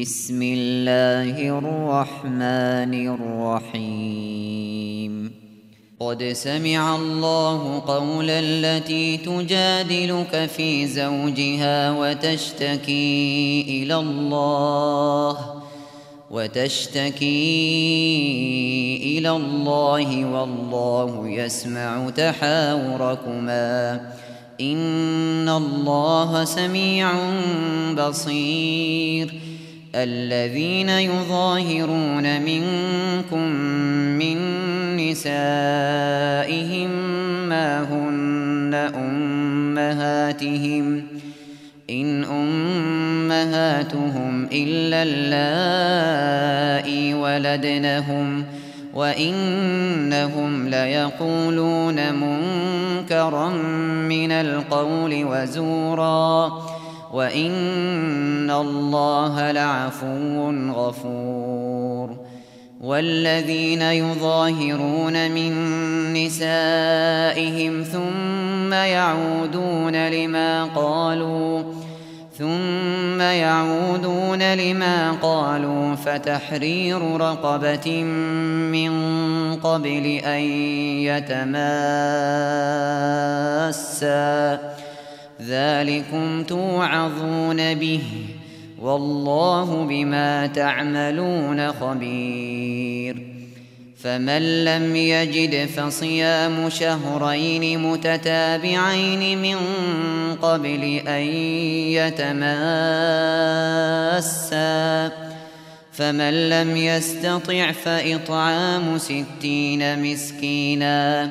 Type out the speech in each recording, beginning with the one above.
بسم الله الرحمن الرحيم. قد سمع الله قول التي تجادلك في زوجها وتشتكي إلى الله وتشتكي إلى الله والله يسمع تحاوركما. إن الله سميع بصير. الذين يظاهرون منكم من نسائهم ما هن أمهاتهم إن أمهاتهم إلا اللائي ولدنهم وإنهم ليقولون منكرا من القول وزورا وإن الله لعفو غفور والذين يظاهرون من نسائهم ثم يعودون لما قالوا ثم يعودون لما قالوا فتحرير رقبة من قبل أن يتماسا ذلكم توعظون به والله بما تعملون خبير فمن لم يجد فصيام شهرين متتابعين من قبل أن يتماسا فمن لم يستطع فإطعام ستين مسكينا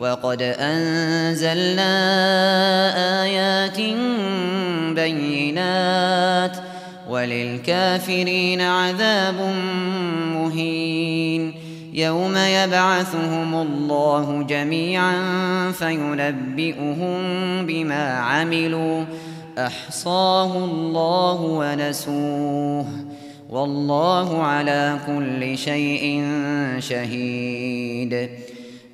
وقد أنزلنا آيات بينات وللكافرين عذاب مهين يوم يبعثهم الله جميعا فينبئهم بما عملوا أحصاه الله ونسوه والله على كل شيء شهيد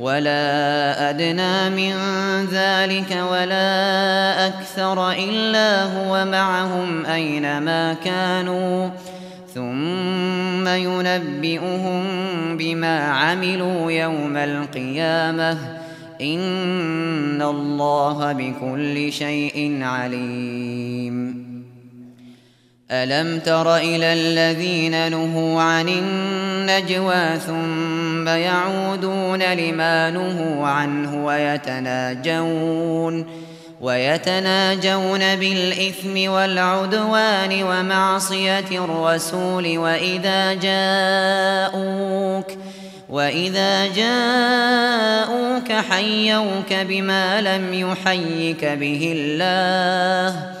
ولا أدنى من ذلك ولا أكثر إلا هو معهم أينما كانوا ثم ينبئهم بما عملوا يوم القيامة إن الله بكل شيء عليم. ألم تر إلى الذين نهوا عن النجوى ثم يعودون لما نهوا عنه ويتناجون ويتناجون بالإثم والعدوان ومعصية الرسول وإذا جاءوك وإذا جاءوك حيوك بما لم يحيك به الله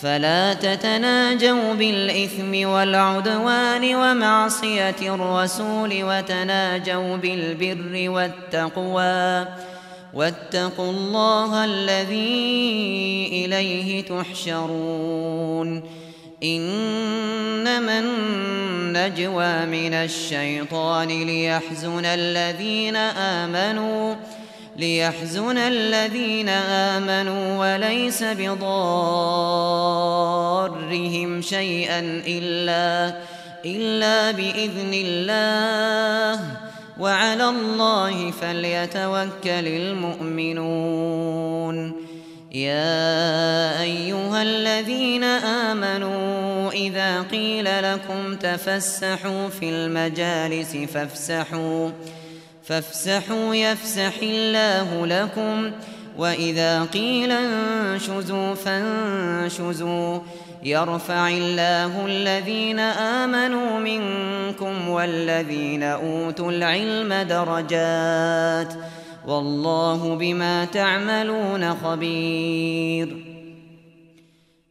فلا تتناجوا بالإثم والعدوان ومعصية الرسول وتناجوا بالبر والتقوى. واتقوا الله الذي إليه تحشرون. إنما النجوى من الشيطان ليحزن الذين آمنوا. ليحزن الذين آمنوا وليس بضارهم شيئا إلا, إلا بإذن الله. وعلى الله فليتوكل المؤمنون. يا أيها الذين آمنوا إذا قيل لكم تفسحوا في المجالس فافسحوا. فافسحوا يفسح الله لكم. وإذا قيل انشزوا فانشزوا. يرفع الله الذين آمنوا منكم والذين أوتوا العلم درجات. والله بما تعملون خبير.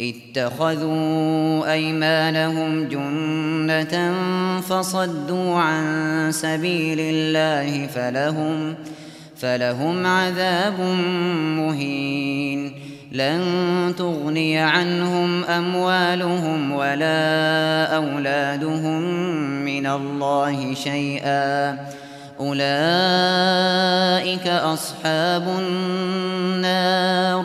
اتخذوا أيمانهم جنة فصدوا عن سبيل الله فلهم فلهم عذاب مهين لن تغني عنهم أموالهم ولا أولادهم من الله شيئا أولئك أصحاب النار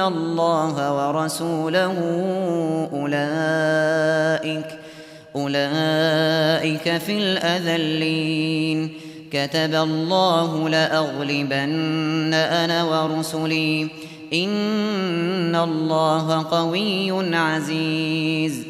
يحادون الله ورسوله أولئك أولئك في الأذلين كتب الله لأغلبن أنا ورسلي إن الله قوي عزيز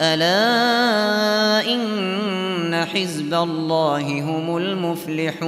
ألا إن حزب الله هم المفلحون